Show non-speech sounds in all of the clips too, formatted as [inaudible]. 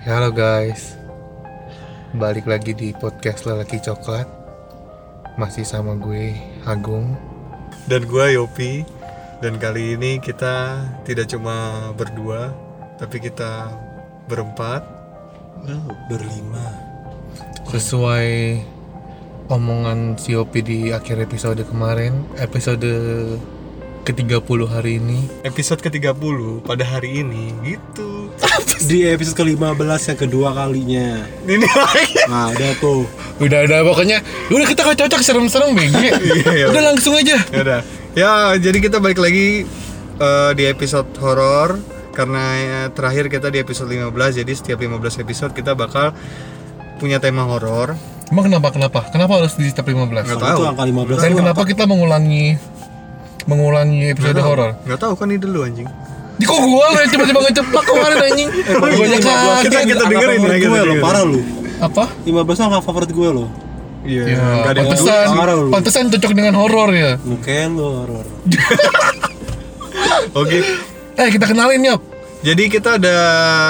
Halo guys. Balik lagi di podcast Lelaki Coklat. Masih sama gue Agung. Dan gue Yopi. Dan kali ini kita tidak cuma berdua tapi kita berempat. Oh, berlima. Sesuai omongan si Yopi di akhir episode kemarin Episode ke-30 hari ini episode ke-30 pada hari ini gitu Di episode ke-15 yang kedua kalinya. ini lagi Nah, udah tuh. Udah ada pokoknya Udah kita gak cocok serem-serem BG Iya, iya. Udah langsung aja ya udah ya jadi kita balik lagi eh, di episode horor karena eh, terakhir kita di episode 15 jadi setiap 15 episode kita bakal punya tema horor Emang kenapa kenapa? Kenapa harus di step 15? Nggak Soalnya tahu. tuh angka 15 Dan kenapa kita mengulangi mengulangi episode horor? nggak tahu kan ide lu anjing Di kok gua lah yang coba-coba ngeceplak kemarin anjing. Gua aja kita- kaget. kita angka dengerin favorit ya, kita gue lo, dengerin. parah lu. Apa? 15 tuh angka favorit gue lo. iya Ya, nggak ada pantesan, lu. pantesan cocok dengan horor ya. Mungkin lo horor. [laughs] oke Eh, kita kenalin yuk. jadi kita ada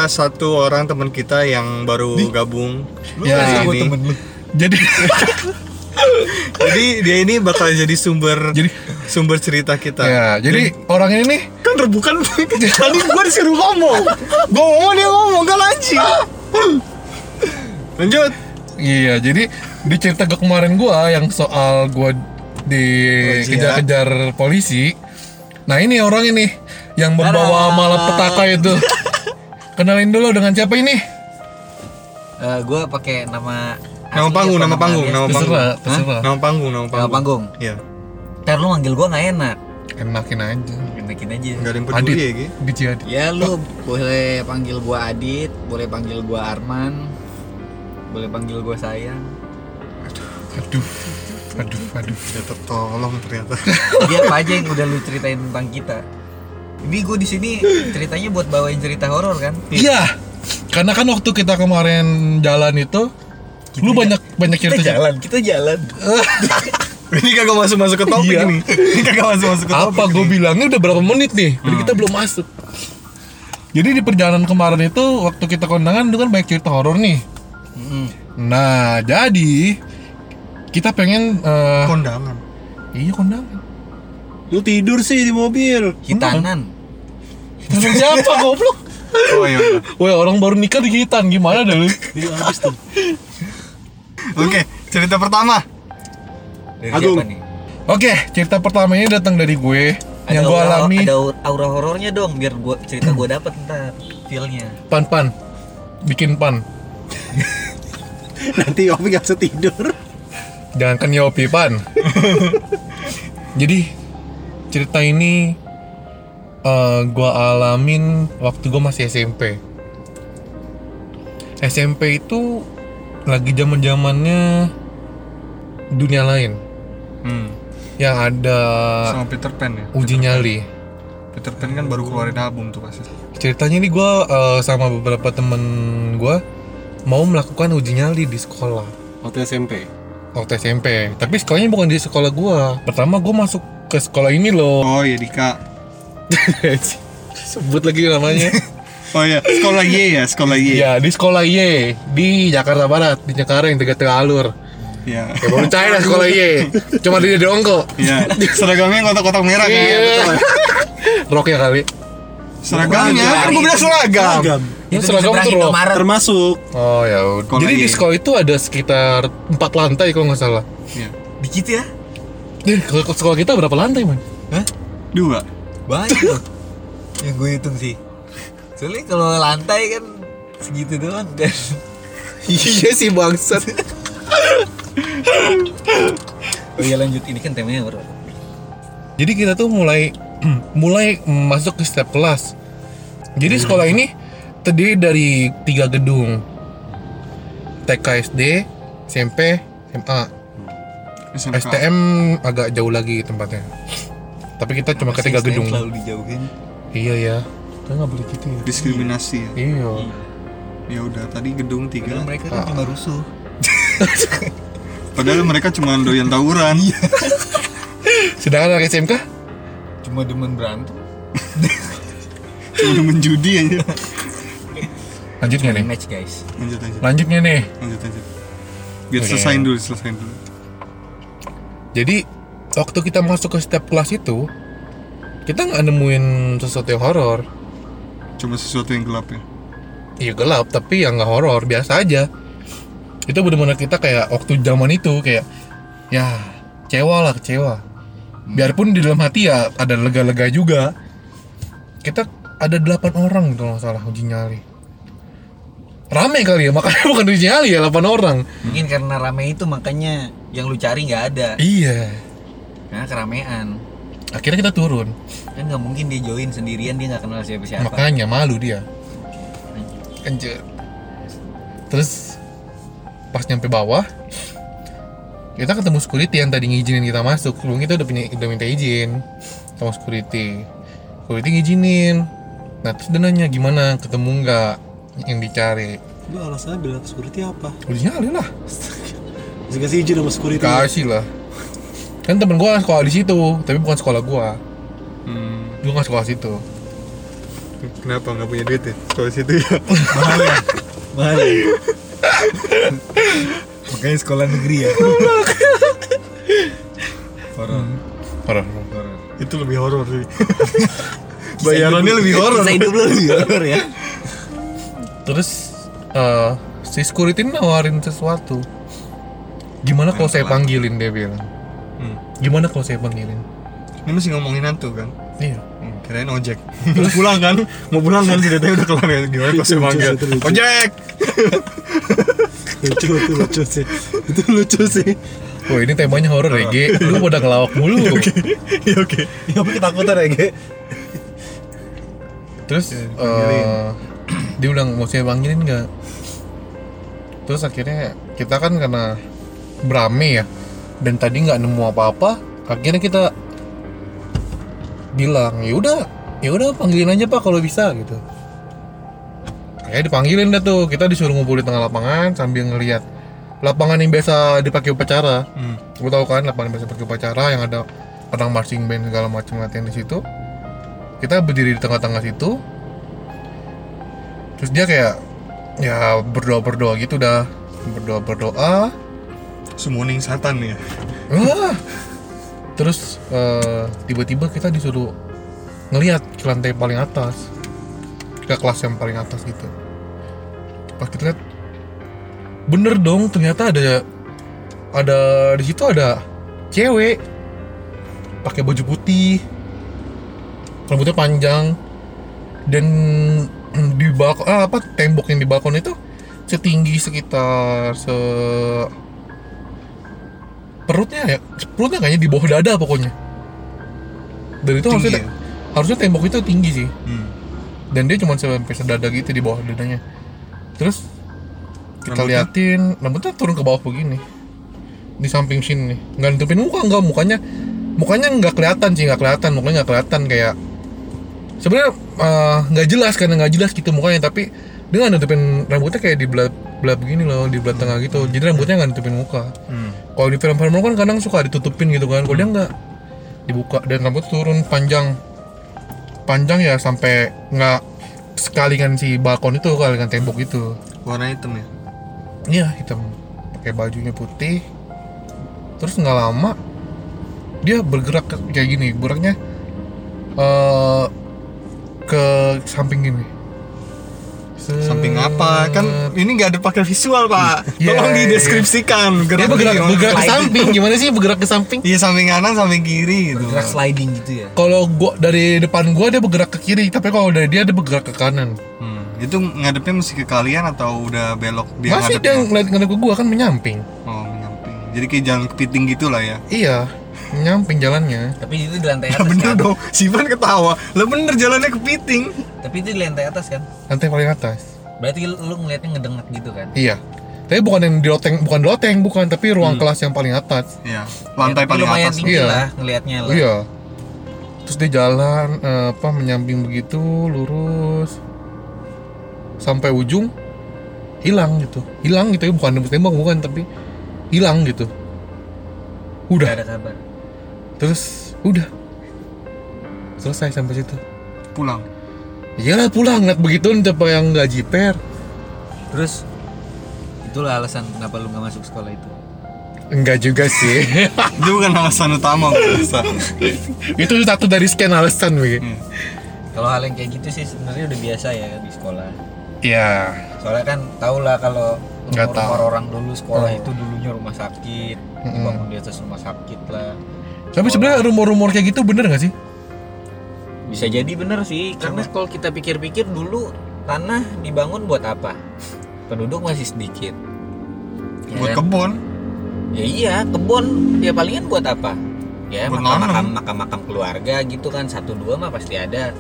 satu orang teman kita yang baru gabung Ya, di sini. Jadi [laughs] jadi dia ini bakal jadi sumber Jadi- sumber cerita kita. Ya, jadi orang ini nih kan rebukan. [laughs] Tadi gua disuruh ngomong. Gua ngomong dia ngomong gak anjing lanjut. Iya, jadi di cerita gue kemarin gua yang soal gua dikejar-kejar polisi. Nah, ini orang ini yang membawa malapetaka itu. [laughs] Kenalin dulu dengan siapa ini? gue pakai nama nama panggung nama panggung nama panggung Terserah, terserah. nama panggung nama Nama panggung panggung. iya Ntar lu manggil gue nggak enak. Enakin aja. Enakin aja. nggak ada yang Adit, peduli ya Gi. Adit Jadi. Ya lu boleh panggil gue Adit, boleh panggil gue Arman, boleh panggil gue sayang. Aduh, aduh, aduh. ya tertolong ternyata [laughs] Dia apa aja yang udah lu ceritain tentang kita. Ini gue di sini ceritanya buat bawain cerita horor kan? Iya. Karena kan waktu kita kemarin jalan itu lu banyak banyak cerita jalan, kita jalan. [laughs] ini kagak masuk masuk ke topik Iya. nih ini kagak masuk masuk ke topik Apa gue bilangnya udah berapa menit nih? Jadi kita belum masuk. Jadi di perjalanan kemarin itu waktu kita kondangan itu kan banyak cerita horor nih. Mm-mm. Nah, jadi kita pengen eh, kondangan iya kondangan. Lu tidur sih di mobil. Hitanan. Sama siapa goblok? oh iya. Wah, orang baru nikah di hitan gimana dah lu? Iya habis tuh. Oke cerita pertama Dari Agung. siapa nih? Oke, cerita pertama ini datang dari gue yang gue aura, alami Ada aura horornya dong, biar gua cerita gue dapet ntar feelnya. pan-pan. Bikin pan. Nanti Opi gak bisa tidur. Jangan kan Yopi pan. Jadi cerita ini eh, gua alamin waktu gua masih SMP. SMP itu lagi zaman zamannya dunia lain. Hmm. yang ada sama Peter Pan ya? Uji nyali. Peter Pan kan baru keluarin album tuh pasti. Ceritanya ini gua eh, sama beberapa temen gua mau melakukan uji nyali di sekolah. Waktu SMP. waktu SMP tapi sekolahnya bukan di sekolah gua. Pertama gua masuk ke sekolah ini loh. Oh iya Dika. [laughs] Sebut lagi namanya [laughs] oh iya sekolah Y ya sekolah Y ya di sekolah Y di Jakarta Barat di Cengkareng Tiga Tengah Alur Iya. ya baru cair lah sekolah Y cuma dia doang kok Iya. Seragamnya kotak-kotak merah kan. iya rok ya kali Seragamnya kan gue bilang seragam. Seragam. Itu seragam rok Indomaret. Termasuk. oh ya jadi di sekolah itu ada sekitar empat lantai kalau nggak salah Iya. Dikit ya? Jadi kalau sekolah kita berapa lantai man Hah? Dua. Banyak loh. Yang gue hitung sih. Soalnya kalau lantai kan segitu doang kan. iya sih bangsat Oh iya lanjut ini kan temanya horor. Jadi kita tuh mulai [clears throat] mulai masuk ke setiap kelas. Jadi sekolah ini terdiri dari tiga gedung. TK SD, SMP, SMA. SMK. STM agak jauh lagi tempatnya. Tapi kita cuma ke tiga gedung. Selalu dijauhin. Iya ya. Kita nggak boleh gitu ya. Diskriminasi ya. Iya. Ya udah tadi gedung tiga. Padahal mereka kan cuma rusuh. [laughs] Padahal mereka cuma doyan tawuran. Sedangkan anak SMK Cuma demen berantem. [laughs] cuma demen judi aja. Lanjut nggak nih? Match guys. Lanjut lanjut. Lanjutnya nih. Lanjut lanjut. Biar Oke. selesain dulu, selesain dulu. Jadi waktu kita masuk ke step kelas itu, kita nggak nemuin sesuatu yang horor. Cuma sesuatu yang gelap ya. Iya gelap, tapi ya nggak horor, biasa aja. Itu benar-benar kita kayak waktu zaman itu kayak ya kecewa lah kecewa. Biarpun di dalam hati ya ada lega-lega juga. Kita ada delapan orang kalau nggak salah uji nyali. Rame kali ya, makanya [laughs] bukan uji nyali ya 8 orang. Mungkin karena rame itu makanya yang lu cari nggak ada. Iya. Karena keramaian. Akhirnya kita turun. Kan nggak mungkin dia join sendirian dia nggak kenal siapa-siapa. Makanya malu dia. Anjir. Terus pas nyampe bawah kita ketemu security yang tadi ngizinin kita masuk. Sebelum kita udah punya udah minta izin sama security. Security ngizinin. Nah terus dia nanya gimana ketemu nggak yang dicari? Lu alasannya bilang security apa? Udah nyali lah. Masih kasih izin sama security. Kasih lah. Kan temen gua sekolah di situ, tapi bukan sekolah gua. Hmm. Gua nggak sekolah situ. Kenapa nggak punya duit ya? Kalau situ ya. [laughs] Mahal ya? Mahal ya? [laughs] Makanya sekolah negeri ya? [laughs] Horor. Horor. Horor. Itu lebih horor sih. Bayarannya lebih horor. Kisah hidup lebih horor ya. Terus eh si security nawarin sesuatu. Gimana kalau saya panggilin dia bilang? Gimana kalau saya panggilin? Ini masih ngomongin hantu kan? Iya. Hmm, kirain ojek. Mau pulang kan? Mau pulang kan ceritanya udah kelar ya. Gimana kalau saya lucu. Ojek! Lucu, itu lucu sih. Itu lucu sih. Wah ini temanya horor ya, Ge. Lu pada ngelawak mulu. Ya oke. Ya, tapi ketakutan ya, Ge? Terus Ya, eh, dia bilang mau saya panggilin nggak? Terus akhirnya kita kan karena berame ya dan tadi nggak nemu apa-apa, akhirnya kita bilang ya udah ya udah panggilin aja pak kalau bisa gitu. Kayak dipanggilin dah tuh, kita disuruh ngumpul di tengah lapangan sambil ngelihat lapangan yang biasa dipakai upacara. Hmm. Gue tau kan lapangan biasa pakai upacara yang ada orang marching band segala macam latihan di situ. Kita berdiri di tengah-tengah situ. Terus dia kayak ya berdoa berdoa gitu dah berdoa berdoa. Summoning setan ya. Wah. Terus eh, tiba-tiba kita disuruh ngelihat ke lantai paling atas ke kelas yang paling atas gitu. Pas kita lihat bener dong ternyata ada ada di situ ada cewek pakai baju putih rambutnya panjang dan [clears throat] di balkon ah, apa tembok yang di balkon itu setinggi sekitar se perutnya ya perutnya kayaknya di bawah dada pokoknya dan itu Tinggi harusnya ya? harusnya tembok itu tinggi sih Hmm. dan dia cuma sampai sedada gitu di bawah dadanya terus kita Rambutnya? liatin rambutnya turun ke bawah begini di samping sini nih nggak nutupin muka nggak mukanya mukanya nggak kelihatan sih nggak kelihatan mukanya nggak kelihatan kayak sebenarnya eh, nggak jelas karena nggak jelas gitu mukanya tapi dia nggak nutupin rambutnya kayak di belah belah begini loh di belah tengah gitu. Jadi rambutnya nggak nutupin muka. Hmm. kalau di film-film kan kadang suka ditutupin gitu kan. Kalau dia nggak dibuka dan rambut turun panjang. Panjang ya sampai nggak sekalingan si balkon itu kalingan tembok itu. Warna hitam ya. iya hitam. Pakai bajunya putih. Terus nggak lama dia bergerak kayak gini bergeraknya eh ke samping gini. Samping apa? Kan ini nggak ada pakai visual pak. Iya, Tolong iya. dideskripsikan. dia bergerak gimana? bergerak ke samping gimana sih bergerak ke samping Iya samping kanan, samping kiri gitu. Gerak sliding gitu ya. kalau gua dari depan gua dia bergerak ke kiri tapi kalau dari dia dia bergerak ke kanan Hmm. Itu ngadepnya mesti ke kalian atau udah belok dia masih ngadep dia ya? ngeliat ngeliat ke gua kan menyamping Oh menyamping. Jadi kayak jalan kepiting gitu lah ya. iya menyamping jalannya Tapi itu di lantai Ya atas bener kan. dong. Sivan ketawa. Lah bener jalannya kepiting. Tapi itu di lantai atas kan. lantai paling atas Berarti lu ngeliatnya ngedengak gitu kan. iya tapi bukan yang di loteng bukan di loteng bukan tapi ruang Hmm. kelas yang paling atas Iya. Lantai Tapi paling lumayan atas. tinggi Iya. lah ngelihatnya lah. iya terus dia jalan eh, apa menyamping begitu lurus sampai ujung hilang gitu hilang gitu ya bukan nembus tembak bukan tapi hilang gitu udah Gak ada kabar. terus udah selesai sampai situ Pulang. Iyalah pulang ngeliat begitu siapa yang nggak jiper terus itulah alasan kenapa lu nggak masuk sekolah itu Enggak juga sih. [laughs] Itu bukan alasan utama [laughs] itu satu dari sekian alasan, Wi. kalau hal yang kayak gitu sih sebenarnya udah biasa ya di sekolah Iya. soalnya kan tau lah kalau Nggak tahu. orang dulu sekolah Oh. itu dulunya rumah sakit Mm-mm. dibangun di atas rumah sakit lah Tapi sebenarnya rumor-rumor kayak gitu bener gak sih? Bisa jadi bener sih karena kalau kita pikir-pikir dulu tanah dibangun buat apa penduduk masih sedikit Ya Buat kan? kebun. ya iya kebun ya palingan buat apa ya Buat makam makam nanam. makam makam keluarga gitu kan satu dua mah pasti ada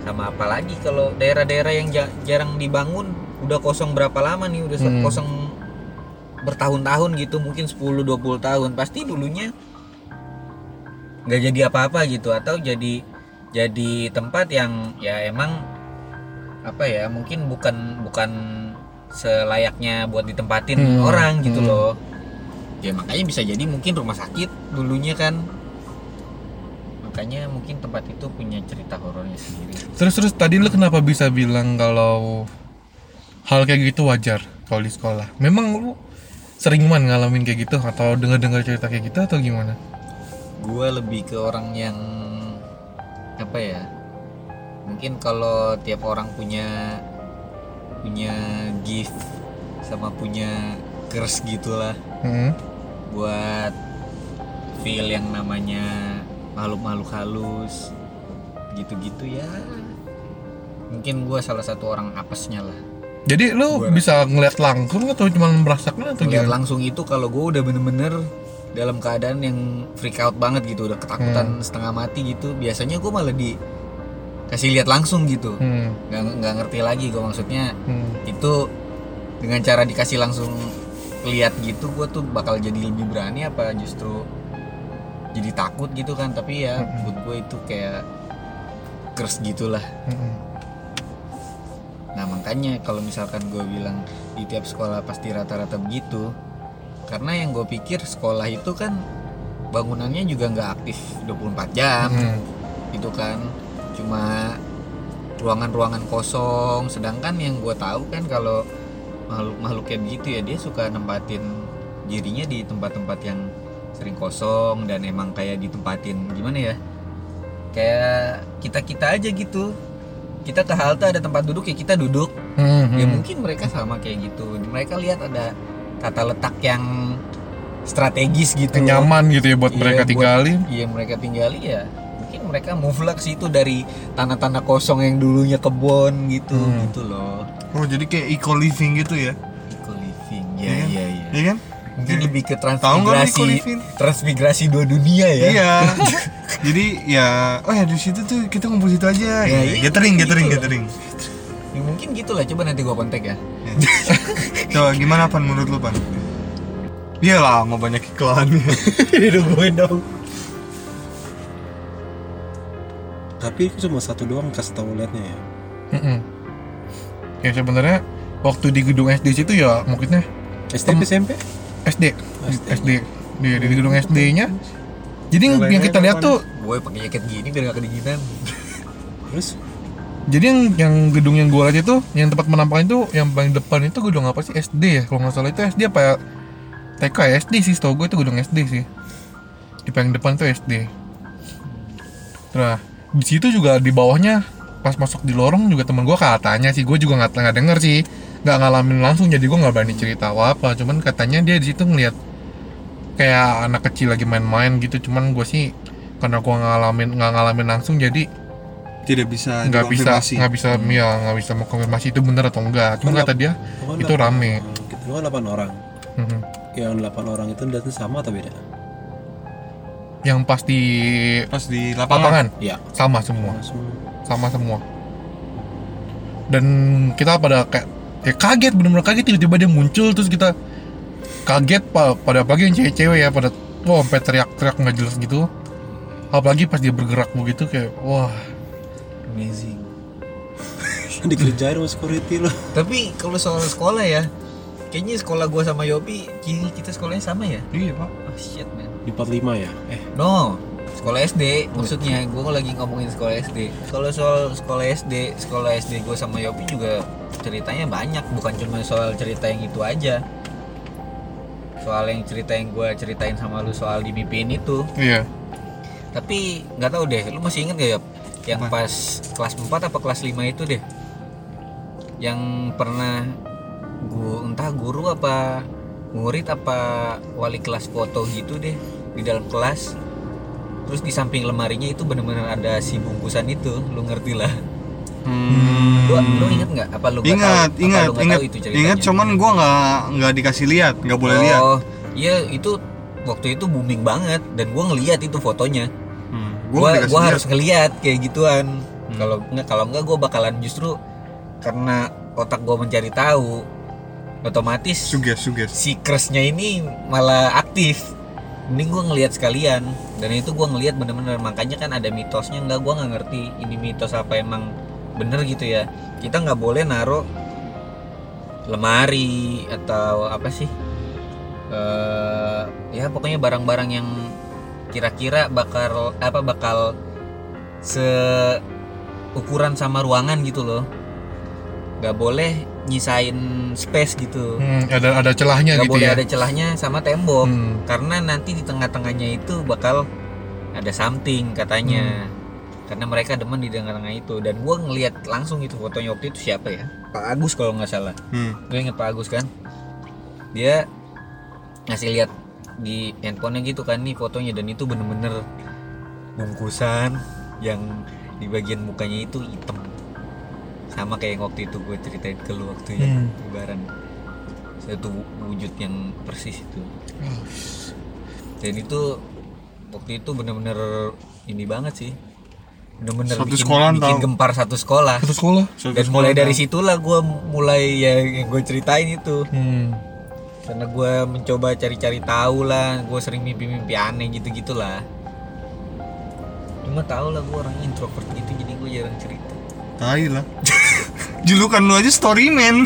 sama apa lagi kalau daerah-daerah yang ja- jarang dibangun udah kosong berapa lama nih udah Hmm. kosong bertahun-tahun gitu mungkin 10-20 tahun pasti dulunya nggak jadi apa-apa gitu atau jadi jadi tempat yang ya emang apa ya mungkin bukan bukan selayaknya buat ditempatin Hmm, orang gitu hmm. loh ya makanya bisa jadi mungkin rumah sakit dulunya kan makanya mungkin tempat itu punya cerita horornya sendiri Terus terus tadi lu kenapa bisa bilang kalau hal kayak gitu wajar kalau di sekolah? Memang lu sering man ngalamin kayak gitu atau dengar-dengar cerita kayak gitu atau gimana? gue lebih ke orang yang apa ya? Mungkin kalau tiap orang punya punya gift sama punya curse gitulah. Hmm. buat feel yang namanya makhluk-makhluk halus gitu-gitu ya. Mungkin gue salah satu orang apesnya lah. Jadi lu Gua bisa ngeliat langsung atau cuma merasakan atau Ngeliat gimana? langsung itu kalau gue udah bener-bener dalam keadaan yang freak out banget gitu udah ketakutan setengah mati gitu biasanya gue malah di kasih lihat langsung gitu Hmm. nggak nggak ngerti lagi gue maksudnya Hmm. itu dengan cara dikasih langsung lihat gitu gue tuh bakal jadi lebih berani apa justru jadi takut gitu kan tapi ya Mm-mm. buat gue itu kayak curse gitulah Hmm. nah makanya kalau misalkan gue bilang di tiap sekolah pasti rata-rata begitu karena yang gue pikir sekolah itu kan bangunannya juga nggak aktif 24 jam Hmm. gitu kan cuma ruangan-ruangan kosong sedangkan yang gue tahu kan kalau makhluk makhluk kayak begitu ya dia suka nempatin dirinya di tempat-tempat yang sering kosong dan emang kayak ditempatin gimana ya kayak kita kita aja gitu kita ke halte ada tempat duduk ya kita duduk Hmm. ya hmm. mungkin mereka sama kayak gitu mereka lihat ada tata letak yang strategis gitu nyaman gitu ya buat Iya, mereka tinggalin. Iya mereka tinggali ya mungkin mereka move lah ke situ dari tanah-tanah kosong yang dulunya kebon gitu Hmm. gitu loh Oh, jadi kayak eco living gitu ya. eco living Iya ya kan? iya iya Iya kan? mungkin lebih ke transmigrasi transmigrasi dua dunia ya Iya. [laughs] Jadi ya, oh ya di situ tuh kita ngumpul situ aja. Ya, Ya, iya, gathering, gitu gathering, gathering. Ya, mungkin gitulah coba nanti gua kontak ya [laughs] Coba gimana pan menurut lu pan? Iya lah, mau banyak iklan. [laughs] Ditungguin dong. Tapi itu cuma satu doang kasih tahu liatnya ya. Ya sebenarnya waktu di gedung SD situ ya maksudnya SD SMP? SD SD. SD di, di gedung SD-nya. Jadi yang, kita lihat tuh gue pakai jaket gini biar gak kedinginan Terus jadi yang yang gedung yang gua lihat itu yang tempat penampakan itu yang paling depan itu gedung apa sih? SD ya kalau nggak salah. Itu SD apa ya? TK ya? SD sih setahu gue itu gedung SD sih. Di paling depan itu SD nah di situ juga di bawahnya pas masuk di lorong juga temen gua katanya sih gue juga nggak nggak denger sih. Nggak ngalamin langsung jadi gua nggak berani cerita apa apa cuman katanya dia di situ ngeliat kayak anak kecil lagi main-main gitu. Cuman gue sih karena gua ngalamin nggak ngalamin langsung jadi Tidak bisa nggak bisa nggak bisa ya nggak bisa mau konfirmasi. Itu bener atau enggak? Cuma kata dia Itu delapan rame. Kita kan 8 orang. mhm, Yang 8 orang itu datang sama atau beda? yang pas di Pas di lapangan. lapangan? Iya. sama semua. Sama semua. Dan kita pada kayak ya kaget bener-bener kaget. Tiba-tiba dia muncul terus kita kaget pa- pada pagi yang cewek-cewek ya pada wah sampai teriak-teriak nggak jelas gitu. Apalagi pas dia bergerak begitu kayak wah amazing [laughs] dikerjain sama security loh. tapi kalau soal sekolah ya kayaknya sekolah gua sama Yopi kini kita sekolahnya sama ya Iya, Pak. oh shit man Di 45 ya? Eh, No, sekolah SD maksudnya gue lagi ngomongin sekolah SD. Kalau soal sekolah SD, sekolah SD gue sama Yopi juga ceritanya banyak bukan cuma soal cerita yang itu aja soal yang cerita yang gue ceritain sama lu soal dimimpiin itu Iya. tapi nggak tahu deh lu masih inget gak ya yang Apa? pas kelas 4 apa kelas 5 itu deh yang pernah gua entah guru apa murid apa wali kelas foto gitu deh di dalam kelas terus di samping lemarinya itu bener-bener ada si bungkusan itu lu ngerti lah Hmm. lu, lu inget nggak apa lu Ingat, tahu? Apa ingat, lu nggak ingat, tahu itu ceritanya? ingat. Cuman gua nggak nggak dikasih lihat, nggak boleh lihat. oh iya itu waktu itu booming banget dan gua ngeliat itu fotonya Gua gua harus ngeliat kayak gituan. Hmm. kalau nggak kalau nggak gua bakalan justru karena otak gua mencari tahu otomatis suges suges. si crushnya ini malah aktif. Mending gua ngeliat sekalian. Dan itu gua ngeliat bener-bener. Makanya kan ada mitosnya. Nggak gua nggak ngerti ini mitos apa emang bener gitu ya. Kita nggak boleh naruh lemari atau apa sih? Eh ya pokoknya barang-barang yang kira-kira bakal apa bakal se ukuran sama ruangan gitu loh. Nggak boleh nyisain space gitu. Hmm, ada ada celahnya nggak gitu boleh ya. ada celahnya sama tembok. Hmm. karena nanti di tengah-tengahnya itu bakal ada something katanya. Karena mereka demen di tengah-tengah itu. Dan gua ngelihat langsung itu fotonya waktu itu siapa ya? Pak Agus kalau nggak salah. Hmm. gue inget Pak Agus kan? Dia ngasih lihat di handphonenya gitu kan nih fotonya dan itu bener-bener bungkusan yang di bagian mukanya itu hitam sama kayak yang waktu itu gue ceritain ke lu waktu ya Hmm. lebaran satu wujud yang persis itu dan itu waktu itu bener-bener ini banget sih bener-bener Satu bikin, sekolah bikin tahu. gempar satu sekolah Satu sekolah. Satu dan sekolah mulai dari tahu. situlah gue mulai ya yang gue ceritain itu Hmm. Karena gue mencoba cari-cari tahu lah gue sering mimpi-mimpi aneh gitu gitulah cuma tau lah gue orangnya introvert gitu jadi gue jarang cerita Tai lah. Julukan lu aja storyman.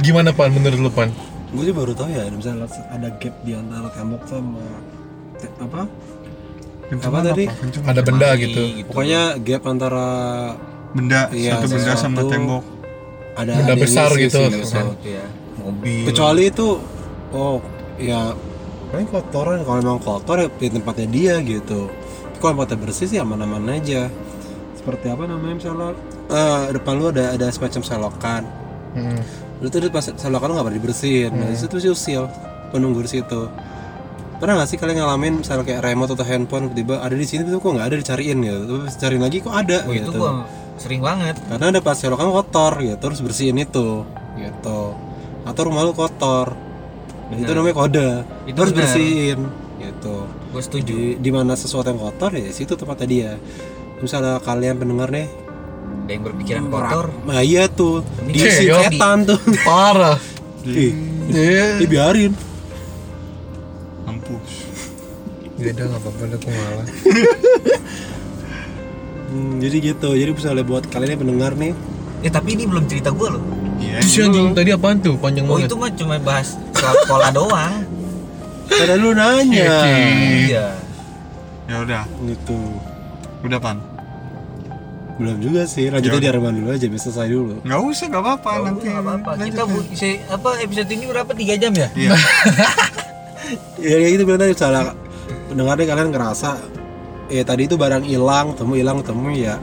Gimana pan menurut lu pan? gue sih baru tahu ya misalnya ada gap di antara tembok sama te- apa Pencuma tadi? Pencuma. Ada benda Lemari gitu. pokoknya gap antara Benda, Iya, satu benda sama tembok. ada Benda yang besar gitu. sih, Ada gitu. ya mobil. Kecuali itu oh ya paling kotoran. Kalau memang kotor ya di tempatnya dia gitu. Tapi kalau tempatnya bersih sih aman-aman aja. Seperti apa namanya misalnya? Eh, depan lu ada ada semacam selokan. Hmm. lu tuh pas selokan lu nggak pernah dibersihin. Nah itu tuh usil penunggu di situ. Pernah nggak sih kalian ngalamin misalnya kayak remote atau handphone tiba-tiba ada di sini tuh kok nggak ada dicariin gitu? Terus cariin lagi kok ada Oh, itu gitu. gue sering banget. Karena ada pas selokan kotor gitu terus bersihin itu gitu atau rumah lu kotor. Nah, itu namanya kode. Itu benar. bersihin gitu. Gue setuju. Di di mana sesuatu yang kotor ya di situ tempatnya dia. Misalnya kalian pendengar nih ada yang berpikiran kotor? Nah iya tuh. Kayak setan tuh. [laughs] Parah. ih Iya. dibiarin Mampus. Beda nggak apa-apa aku ngalah. Hmm, jadi gitu. Jadi misalnya buat kalian yang pendengar nih eh tapi ini belum cerita gue loh Iya. Terus yang anjing tadi apaan tuh? Panjang oh banget. itu mah cuma bahas soal sekolah [laughs] doang ada lu nanya iya Ya udah, gitu udah pan. belum juga sih lanjutnya Ya di Arman dulu aja biar selesai dulu Nggak usah, nggak apa-apa Oh, nanti. nggak apa-apa. Kita bu- apa episode ini berapa? 3 jam ya? Iya. [laughs] ya kayak gitu bilang tadi misalnya pendengarnya kalian ngerasa ya tadi itu barang hilang temu hilang temu ya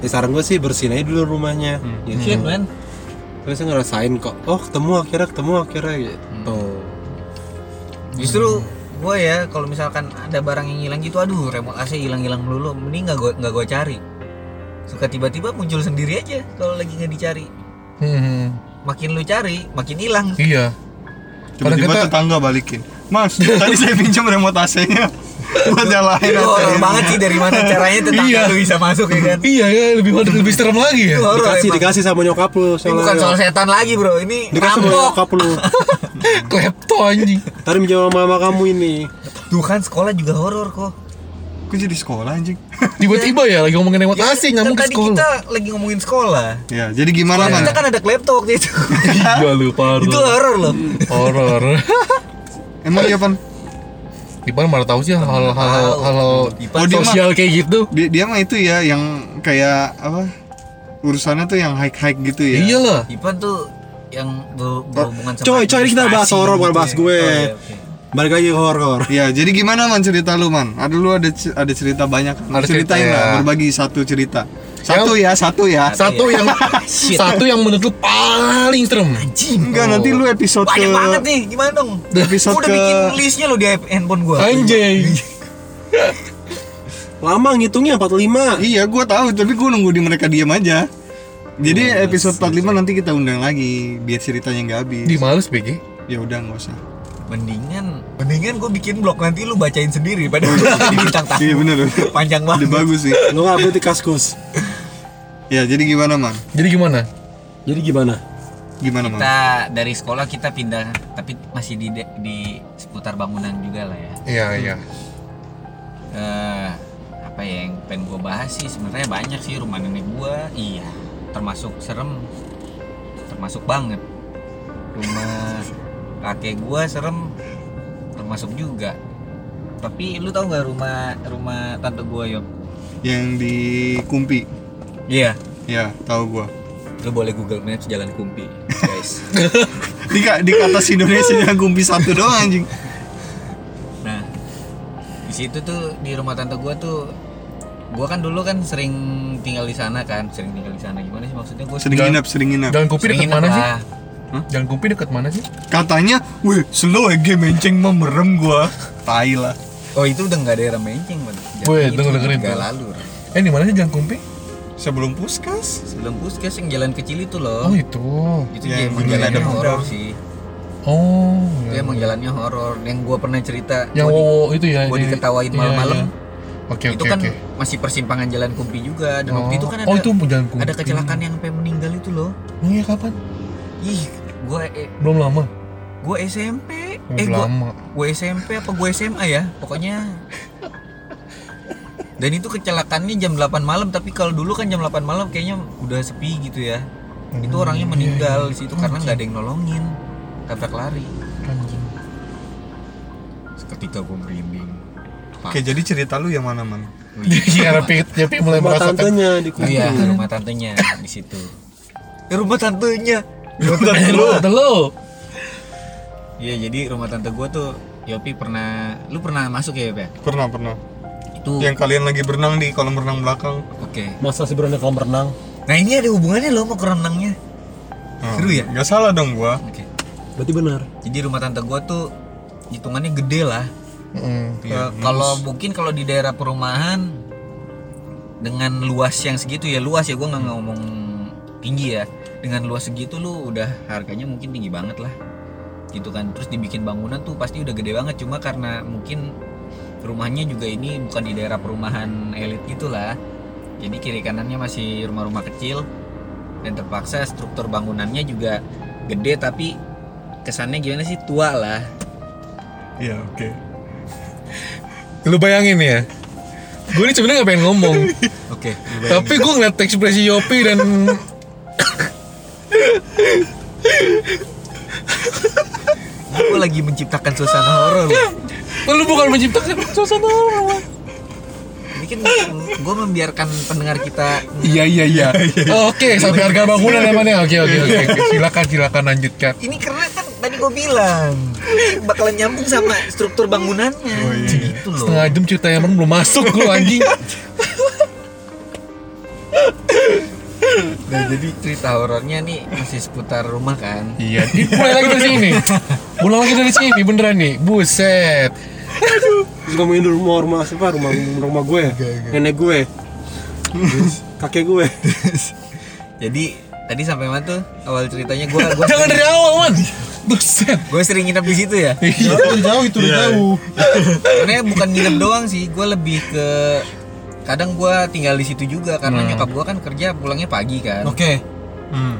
ya saran gue sih bersihin aja dulu rumahnya Hmm. gitu. Shit man. Terus saya ngerasain kok oh ketemu akhirnya ketemu akhirnya gitu Justru gue ya kalau misalkan ada barang yang hilang gitu, aduh remote AC hilang-hilang melulu, mending nggak gue nggak gue cari. Suka tiba-tiba muncul sendiri aja kalau lagi nggak dicari. Hmm. Makin lu cari, makin hilang. Iya. Tiba-tiba kita- tetangga balikin. Mas, tadi saya pinjam remote AC-nya buat nyalain Itu horor banget sih dari mana caranya tetangga Iya. lu bisa masuk ya kan? Iya ya lebih lebih serem lagi ya. Itu horor dikasih emang. dikasih sama nyokap lu Ini bukan soal setan lagi bro, ini dikasih sama nyokap lu [laughs] Klepto anjing. tadi minjem sama mama kamu ini Tuh kan sekolah juga horor kok. Kok jadi sekolah anjing? [laughs] Tiba-tiba ya lagi ngomongin lewat AC Kan nyambung ke tadi sekolah. kita lagi ngomongin sekolah. Ya, jadi gimana Sekolah kita kan ada klepto waktu itu. [laughs] Iya lu parah. itu horor loh. horor. Emang iya pan? Ipan malah tahu sih hal-hal hal Oh, sosial kayak gitu. Dia, dia mah itu ya yang kayak apa? urusannya tuh yang hike hike gitu ya Iya lah. Ipan tuh yang ber- berhubungan sama Coy, coy, ini kita bahas horor, bukan gitu bahas ya. gue. Oh, iya, oke. Balik lagi horor. Ya, jadi gimana man cerita lu man? Ada lu ada ada cerita banyak. Ada cerita, Ceritain ya. lah, berbagi satu cerita. Satu ya, satu ya. Satu yang [laughs] Shit. satu yang menurut lu paling serem. Anjing. Enggak, nanti lu episode Banyak ke banget nih, gimana dong? Episode Gua udah ke- bikin listnya lo di handphone gua. Anjay. [laughs] Lama ngitungnya 45. Iya, gua tahu, tapi gua nunggu di mereka diam aja. Jadi Oh, episode 45 nanti kita undang lagi biar ceritanya nggak habis. Di males BG. Ya udah nggak usah. Mendingan, mendingan gue bikin blog nanti lu bacain sendiri pada [laughs] di bintang tamu. Iya bener. Panjang Udah banget. bagus sih. Lu nggak berarti kaskus. Ya, jadi gimana man? Jadi gimana? Jadi gimana? Gimana man? Kita dari sekolah kita pindah, tapi masih di di seputar bangunan juga lah ya. Iya, iya. eh apa ya yang pengen gue bahas sih sebenarnya banyak sih rumah nenek gue iya termasuk serem termasuk banget rumah kakek gue serem termasuk juga tapi lu tau nggak rumah rumah tante gue yuk Yang di Kumpi. Iya Ya, tahu gua. lu boleh google maps jalan kumpi guys [laughs] Di di kata Indonesia yang Kumpi satu doang anjing. nah di situ tuh di rumah tante gue tuh gue kan dulu kan sering tinggal di sana kan sering tinggal di sana gimana sih maksudnya gue Sering Jalan- nginep, sering nginep. Jalan deket nginep mana sih? lah. Jalan Kupi deket mana sih? Katanya, wih, slow ya menceng mah merem gua. Tai lah. Oh itu udah nggak daerah menceng Woi, itu tunggu dengerin nggak tuh. lalu. Eh di mana sih Jalan Kupi? Sebelum puskas. Sebelum puskes yang jalan kecil itu Oh loh. itu. itu Ya, dia emang bener-bener horor sih. Oh. Itu emang jalannya horor. Yang gua pernah cerita. Yang gua di- Wowo itu ya. gua di- diketawain iya, malam-malam. iya. Oke itu oke kan oke. masih persimpangan jalan Kumpi juga dan waktu itu kan ada Oh itu Jalan ada kecelakaan yang sampai meninggal itu loh. Oh iya kapan? Ih, gua eh, Belum lama. gua SMP. Oh, eh belum gua lama. gue SMP apa gue SMA ya pokoknya [laughs] dan itu kecelakaannya jam 8 malam tapi kalau dulu kan jam 8 malam kayaknya udah sepi gitu ya itu Hmm, orangnya iya, meninggal iya. di situ karena nggak ada yang nolongin tabrak lari Anjing. seketika gue merinding Oke, jadi cerita lu yang mana, Man? [laughs] Iya, Rapid. Jadi mulai Rumah merasakan. tantenya di oh iya rumah tantenya di situ Eh, rumah tantenya rumah tante lu, gua. tante lu. iya jadi rumah tante gue tuh Yopi pernah lu pernah masuk ya Yopi? Pernah, pernah. Itu Yang kalian lagi berenang di kolam renang belakang. oke Masa sih berani kolam renang? nah ini ada hubungannya loh sama renangnya Oh, Seru ya? Gak salah dong gua. oke Berarti benar. Jadi rumah tante gua tuh hitungannya gede lah. Mm. Eh, kalau mungkin kalau di daerah perumahan dengan luas yang segitu ya luas ya gua nggak ngomong tinggi ya. Dengan luas segitu lu udah harganya mungkin tinggi banget lah. Gitu kan. Terus dibikin bangunan tuh pasti udah gede banget cuma karena mungkin rumahnya juga ini bukan di daerah perumahan elit gitulah. Jadi kiri kanannya masih rumah-rumah kecil dan terpaksa struktur bangunannya juga gede tapi kesannya gimana sih tua lah. Iya, oke. Lu bayangin ya. Gue ini sebenarnya gak pengen ngomong, Oke. tapi gue ngeliat ekspresi Yopi dan Gue lagi menciptakan suasana horor. Lu bukan menciptakan suasana horor. Ini kan gue membiarkan pendengar kita Iya iya iya. [laughs] Oke, sampai harga bangunan ya mana? Oke oke oke. oke. Silakan silakan lanjutkan. ini karena kan tadi gue bilang bakalan nyambung sama struktur bangunannya. Gitu loh. Setengah jam cerita yang belum masuk lu anjing. Nah, jadi cerita horornya nih masih seputar rumah kan. Iya, di- mulai lagi dari sini. Mulai lagi dari sini beneran nih. Buset. Terus ngomongin rumah rumah siapa? Rumah rumah gue, nenek gue, kakek gue. Jadi tadi sampai mana tuh awal ceritanya gue gue Jangan dari awal, Man. Buset. gue sering nginep di situ ya. Iya. jauh itu udah jauh. Karena bukan nginep doang sih, gue lebih ke kadang gue tinggal di situ juga karena Hmm. nyokap gue kan kerja pulangnya pagi kan. Oke. Hmm.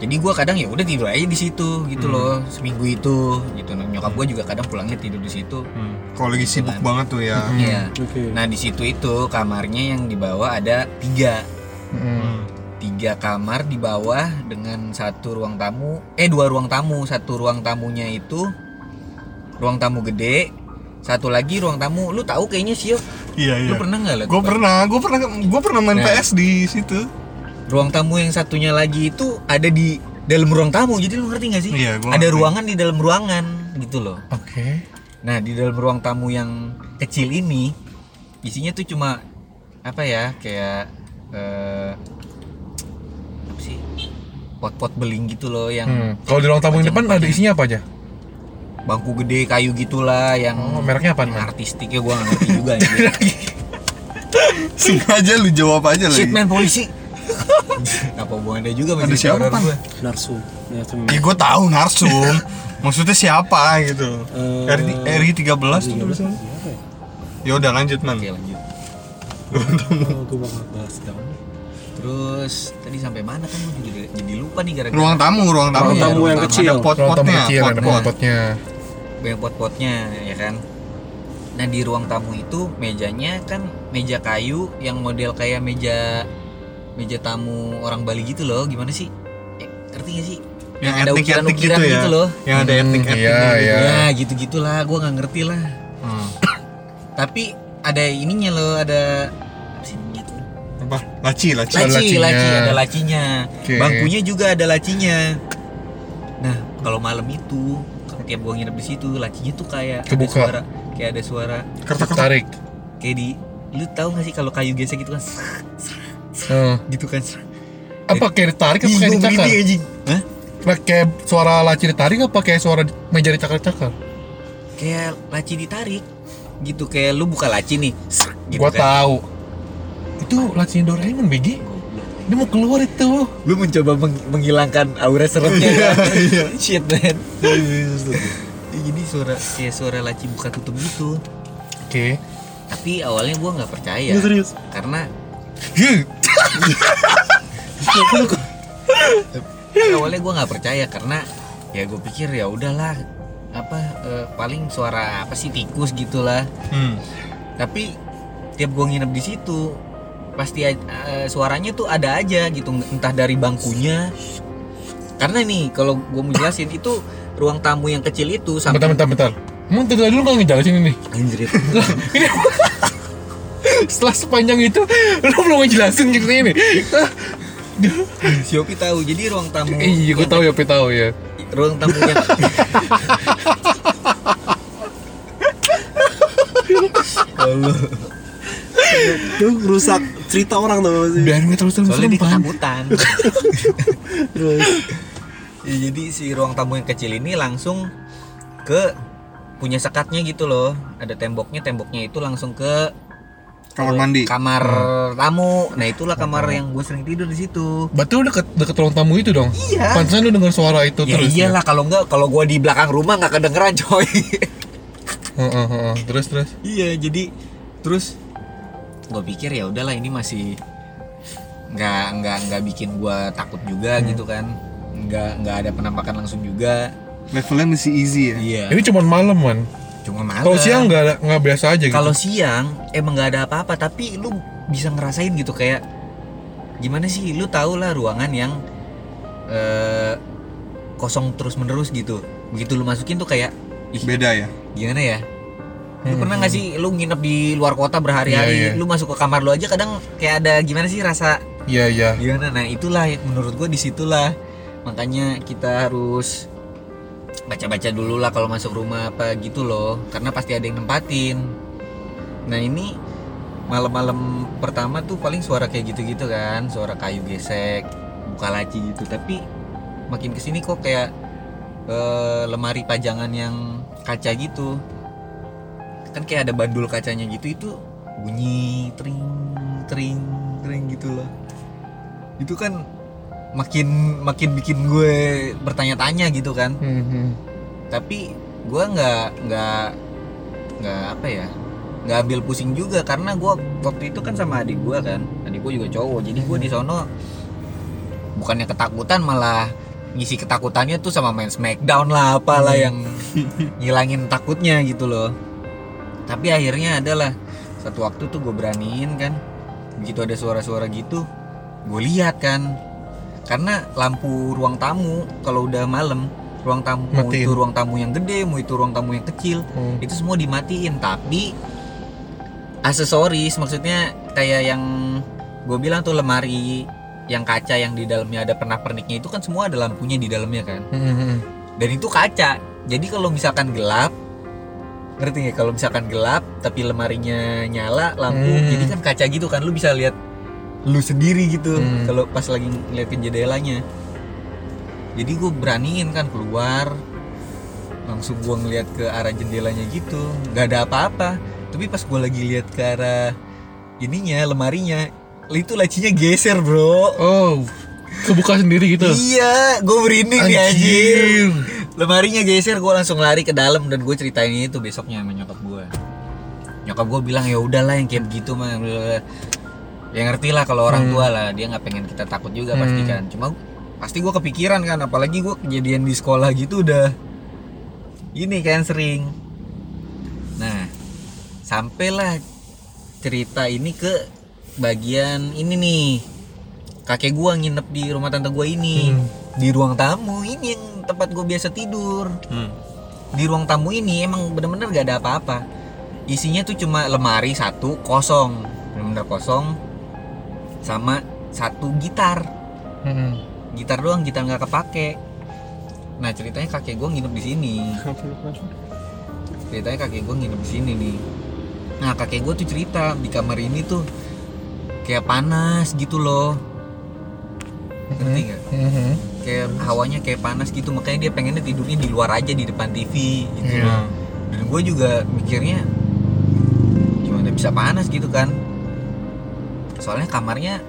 Jadi gue kadang ya udah tidur aja di situ gitu loh seminggu itu gitu. Nah, Nyokap gue juga kadang pulangnya tidur di situ. Hmm. Kalau lagi sibuk Kan. banget tuh ya. [laughs] Iya. Oke. Nah di situ itu kamarnya yang di bawah ada tiga Mm. tiga kamar di bawah dengan satu ruang tamu eh dua ruang tamu satu ruang tamunya itu ruang tamu gede satu lagi ruang tamu lu tahu kayaknya sih. Iya, iya. lu pernah nggak liat Gue pernah, gue pernah, gue pernah main Nah. PS di situ. Ruang tamu yang satunya lagi itu ada di dalam ruang tamu jadi lu ngerti gak sih Iya, gua ada ngerti. ruangan di dalam ruangan gitu loh Oke. nah di dalam ruang tamu yang kecil ini isinya tuh cuma apa ya kayak eh, apa sih pot-pot beling gitu loh yang Hmm. Kalau di ruang tamu yang depan ada isinya apa aja? bangku gede kayu gitulah yang Oh, mereknya apa? yang artistik ya gua ngerti juga [laughs] anjir. Sengaja lu jawab aja Shit lagi. man polisi apa hubungannya juga Ada masih siapa, Pan? Narsu Narsu Ya gue tahu narsum. [laughs] Maksudnya siapa gitu? Eh, RI RI 13 tuh tulisannya. Ya? Ya udah lanjut man. oke lanjut Oh, gue bakal bahas daun. terus tadi sampai mana kan gua juga jadi lupa nih gara-gara Ruang tamu, ruang tamu. Ruang tamu yang Ada kecil. Tamu pot-potnya, ada pot-pot. pot-potnya. banyak pot-potnya ya kan nah di ruang tamu itu mejanya kan meja kayu yang model kayak meja meja tamu orang Bali gitu loh gimana sih eh, ngerti gak sih Yang ada etnik-etnik ukiran-ukiran gitu ya. gitu loh Yang ada Hmm, etnik-etnik iya, gitu. iya. ya gitu gitulah gue nggak ngerti lah Hmm. [coughs] tapi ada ininya loh ada apa? Laci, laci. Laci lacinya. laci ada lacinya bangkunya juga ada lacinya nah kalau malam itu tiap gua nginep di situ lacinya tuh kayak ada suara kayak ada suara Kertas-kertas. Tarik. kayak di lu tahu gak sih kalau kayu gesek gitu kan [laughs] Hmm. gitu kan Apa kayak ditarik apa kayak dicakar? anjing Hah? Kayak suara laci ditarik apa kayak suara meja dicakar-cakar? kayak laci ditarik gitu kayak lu buka laci nih gitu Gua kan. tahu. Itu lacinya Doraemon, Begi. Dia mau keluar itu. lu mencoba meng- menghilangkan aura seremnya kan [laughs] shit man Ya, jadi suara kayak suara laci buka tutup gitu Oke. tapi awalnya gua nggak percaya Ini serius. karena awalnya gue nggak percaya karena ya gue pikir ya udahlah apa eh, paling suara apa sih tikus gitulah Hmm. tapi tiap gue nginep di situ pasti eh, suaranya tuh ada aja gitu entah dari bangkunya karena nih kalau gue mau jelasin [coughs] itu ruang tamu yang kecil itu Bentar, sampai bentar, bentar. Emang tadi dulu nggak ngejelasin ini? Anjir, ini setelah sepanjang itu lu belum ngejelasin gitu ini. Siopi tahu jadi ruang tamu Iya, gue tahu ya, gue tahu ya. ruang tamu yang Allah Itu rusak cerita orang tuh sih. Biarin terus terus soalnya dia Pan. ketakutan Terus ya, jadi si ruang tamu yang kecil ini langsung ke punya sekatnya gitu loh ada temboknya temboknya itu langsung ke Kamar mandi. kamar tamu nah itulah kamar yang gue sering tidur di situ lu deket deket ruang tamu itu dong? iya Pantesan lu dengar suara itu ya terus. iyalah kalau enggak kalau gue di belakang rumah nggak kedengeran coy [laughs] Heeh, heeh. Terus terus. iya jadi terus gue pikir ya udahlah ini masih nggak nggak nggak bikin gue takut juga gitu kan nggak nggak ada penampakan langsung juga Levelnya masih easy ya. iya Ini cuma malam man. Cuma malam Kalau siang nggak nggak biasa aja gitu. kalau siang emang nggak ada apa-apa tapi lu bisa ngerasain gitu kayak gimana sih lu tau lah ruangan yang eh, kosong terus menerus gitu begitu lu masukin tuh kayak ih Beda ya. gimana ya lu pernah nggak sih lu nginep di luar kota berhari-hari Iya, iya. lu masuk ke kamar lu aja kadang kayak ada gimana sih rasa Iya iya. gimana nah itulah menurut gua di situlah makanya kita harus baca-baca dulu lah kalau masuk rumah apa gitu loh. Karena pasti ada yang nempatin. Nah ini malam-malam pertama tuh paling suara kayak gitu-gitu kan. Suara kayu gesek buka laci gitu. Tapi makin ke sini kok kayak eh, lemari pajangan yang kaca gitu. Kan kayak ada bandul kacanya gitu itu bunyi tring tring tring gitu loh. Itu kan makin makin bikin gue bertanya-tanya gitu kan. Hmm, hmm. tapi gue nggak nggak nggak apa ya nggak ambil pusing juga karena gue waktu itu kan sama adik gue kan. Adik gue juga cowok jadi gue di sono bukannya ketakutan malah ngisi ketakutannya tuh sama main smackdown lah apalah yang ngilangin takutnya gitu loh. Tapi akhirnya adalah satu waktu tuh gue beraniin kan begitu ada suara-suara gitu gue lihat kan karena lampu ruang tamu kalau udah malam ruang tamu mau Matiin. itu ruang tamu yang gede mau itu ruang tamu yang kecil Hmm. itu semua dimatiin tapi aksesoris maksudnya kayak yang gue bilang tuh lemari yang kaca yang di dalamnya ada pernak-perniknya itu kan semua ada lampunya di dalamnya kan Hmm. dan itu kaca jadi kalau misalkan gelap ngerti nggak kalau misalkan gelap tapi lemarinya nyala lampu Hmm. jadi kan kaca gitu kan lu bisa lihat lu sendiri gitu Hmm. kalau pas lagi ngeliatin jendelanya jadi gue beraniin kan keluar langsung gue ngeliat ke arah jendelanya gitu nggak ada apa-apa tapi pas gue lagi lihat ke arah ininya lemarinya itu lacinya geser bro Oh, kebuka sendiri gitu. iya gue merinding anjir Anjir. lemarinya geser gue langsung lari ke dalam dan gue ceritain itu besoknya sama nyokap gue nyokap gue bilang ya udahlah yang kayak begitu mah blablabla." Ya ngerti lah kalau orang Hmm. tua lah dia nggak pengen kita takut juga pasti Hmm. kan cuma pasti gue kepikiran kan apalagi gue kejadian di sekolah gitu udah ini kan sering nah sampailah cerita ini ke bagian ini nih kakek gua nginep di rumah tante gua ini Hmm. di ruang tamu ini yang tempat gue biasa tidur Hmm. di ruang tamu ini emang bener-bener gak ada apa-apa isinya tuh cuma lemari satu kosong bener-bener kosong sama satu gitar. Hmm. gitar doang gitar nggak kepake. Nah ceritanya kakek gue nginep di sini. Ceritanya kakek gue nginep di sini nih. Nah kakek gue tuh cerita di kamar ini tuh kayak panas gitu loh. Ngerti nggak? Hmm. kayak hawanya kayak panas gitu makanya dia pengennya tidurnya di luar aja di depan TV gitu. Iya. dan gue juga mikirnya gimana bisa panas gitu kan soalnya kamarnya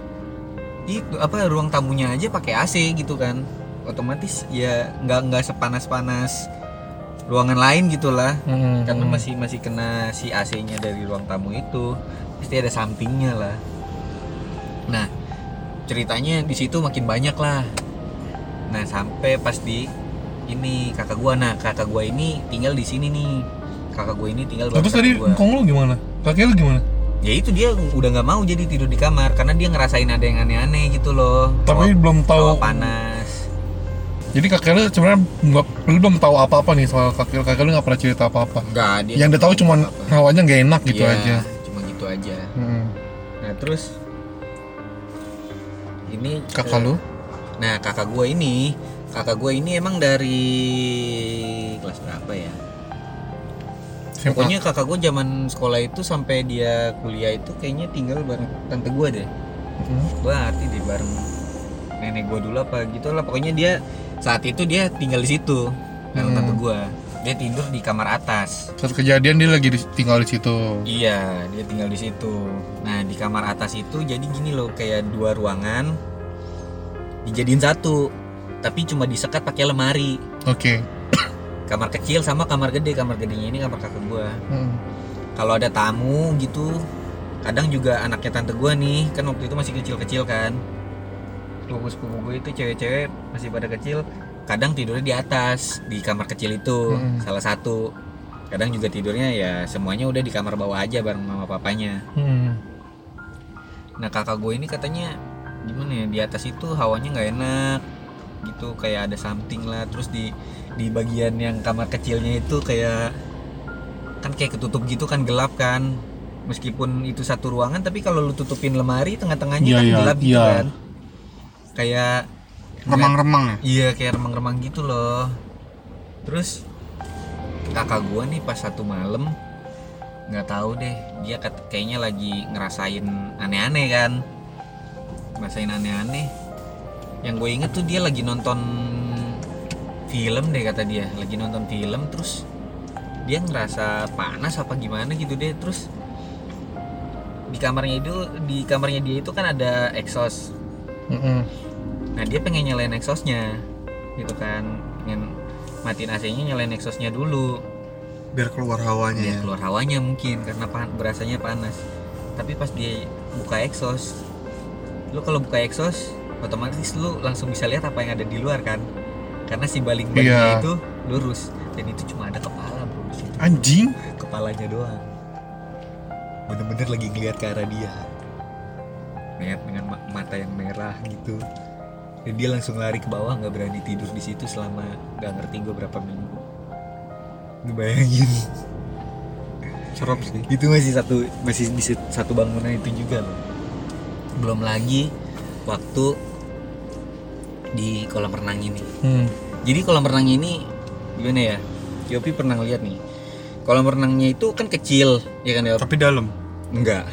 itu apa ruang tamunya aja pakai AC gitu kan otomatis ya nggak nggak sepanas panas ruangan lain gitulah Hmm. karena masih masih kena si AC-nya dari ruang tamu itu pasti ada sampingnya lah nah ceritanya di situ makin banyak lah nah sampai pas di ini kakak gua nah kakak gua ini tinggal di sini nih kakak gua ini tinggal Terus tadi gua. kong lu gimana? Kakek lu gimana? Ya itu dia udah nggak mau jadi tidur di kamar karena dia ngerasain ada yang aneh-aneh gitu loh Tapi Hawa- belum tahu. panas Jadi kakek lu sebenarnya nggak, lu belum tahu apa-apa nih soal kakek lu. Kakek lu nggak pernah cerita apa-apa. enggak dia Yang dia tahu cuma hawanya nggak enak gitu Iya, aja. cuma gitu aja Hmm. nah terus ini Kakak eh, lu? Nah kakak gue ini Kakak gue ini emang dari kelas berapa ya? Pokoknya kakak gue zaman sekolah itu sampai dia kuliah itu kayaknya tinggal bareng tante gue deh Hmm. Gue arti deh bareng nenek gue dulu apa gitu lah Pokoknya dia saat itu dia tinggal di situ bareng Hmm. tante gue Dia tidur di kamar atas Saat kejadian dia lagi di- tinggal di situ. Iya, dia tinggal di situ. Nah, di kamar atas itu jadi gini loh, kayak dua ruangan dijadiin satu, tapi cuma disekat pakai lemari. Oke. Kamar kecil sama kamar gede, kamar gedenya ini kamar kakak gua. Hmm. Kalau ada tamu gitu, kadang juga anaknya tante gua nih, kan waktu itu masih kecil-kecil kan. Sepupu-sepupu gue itu cewek-cewek masih pada kecil, kadang tidurnya di atas di kamar kecil itu, Hmm. salah satu. Kadang juga tidurnya ya semuanya udah di kamar bawah aja bareng mama papanya. Hmm. Nah kakak gue ini katanya gimana ya di atas itu hawanya nggak enak gitu kayak ada something lah. Terus di di bagian yang kamar kecilnya itu kayak kan kayak ketutup gitu kan gelap kan. Meskipun itu satu ruangan tapi kalau lu tutupin lemari tengah-tengahnya Iya, kan iya, gelap gitu iya. kan. Kayak remang-remang ya? Iya kayak remang-remang gitu loh. Terus kakak gua nih pas satu malam nggak tahu deh. Dia kayaknya lagi ngerasain aneh-aneh kan. Ngerasain aneh-aneh yang gue inget tuh dia lagi nonton film deh kata dia. Lagi nonton film terus dia ngerasa panas apa gimana gitu deh. Terus di kamarnya itu di kamarnya dia itu kan ada exhaust. Hmm. Nah dia pengen nyalain exhaustnya gitu kan. Pengen matiin AC-nya nyalain exhaustnya dulu. Biar keluar hawanya biar ya. keluar hawanya mungkin karena pan berasanya panas. Tapi pas dia buka exhaust lu kalau buka exhaust otomatis lu langsung bisa lihat apa yang ada di luar kan? Karena si baling balingnya Iya. itu lurus dan itu cuma ada kepala bro di situ. Anjing. kepalanya doang. Bener-bener lagi ngeliat ke arah dia. Lihat dengan ma- mata yang merah gitu. Dan dia langsung lari ke bawah nggak berani tidur di situ selama nggak ngerti gue berapa minggu. Lu bayangin. Serap sih. Itu masih satu masih di satu bangunan itu juga loh. Belum lagi waktu di kolam renang ini Hmm. jadi kolam renang ini gimana ya Yopi pernah lihat nih kolam renangnya itu kan kecil ya kan ya Tapi dalam. enggak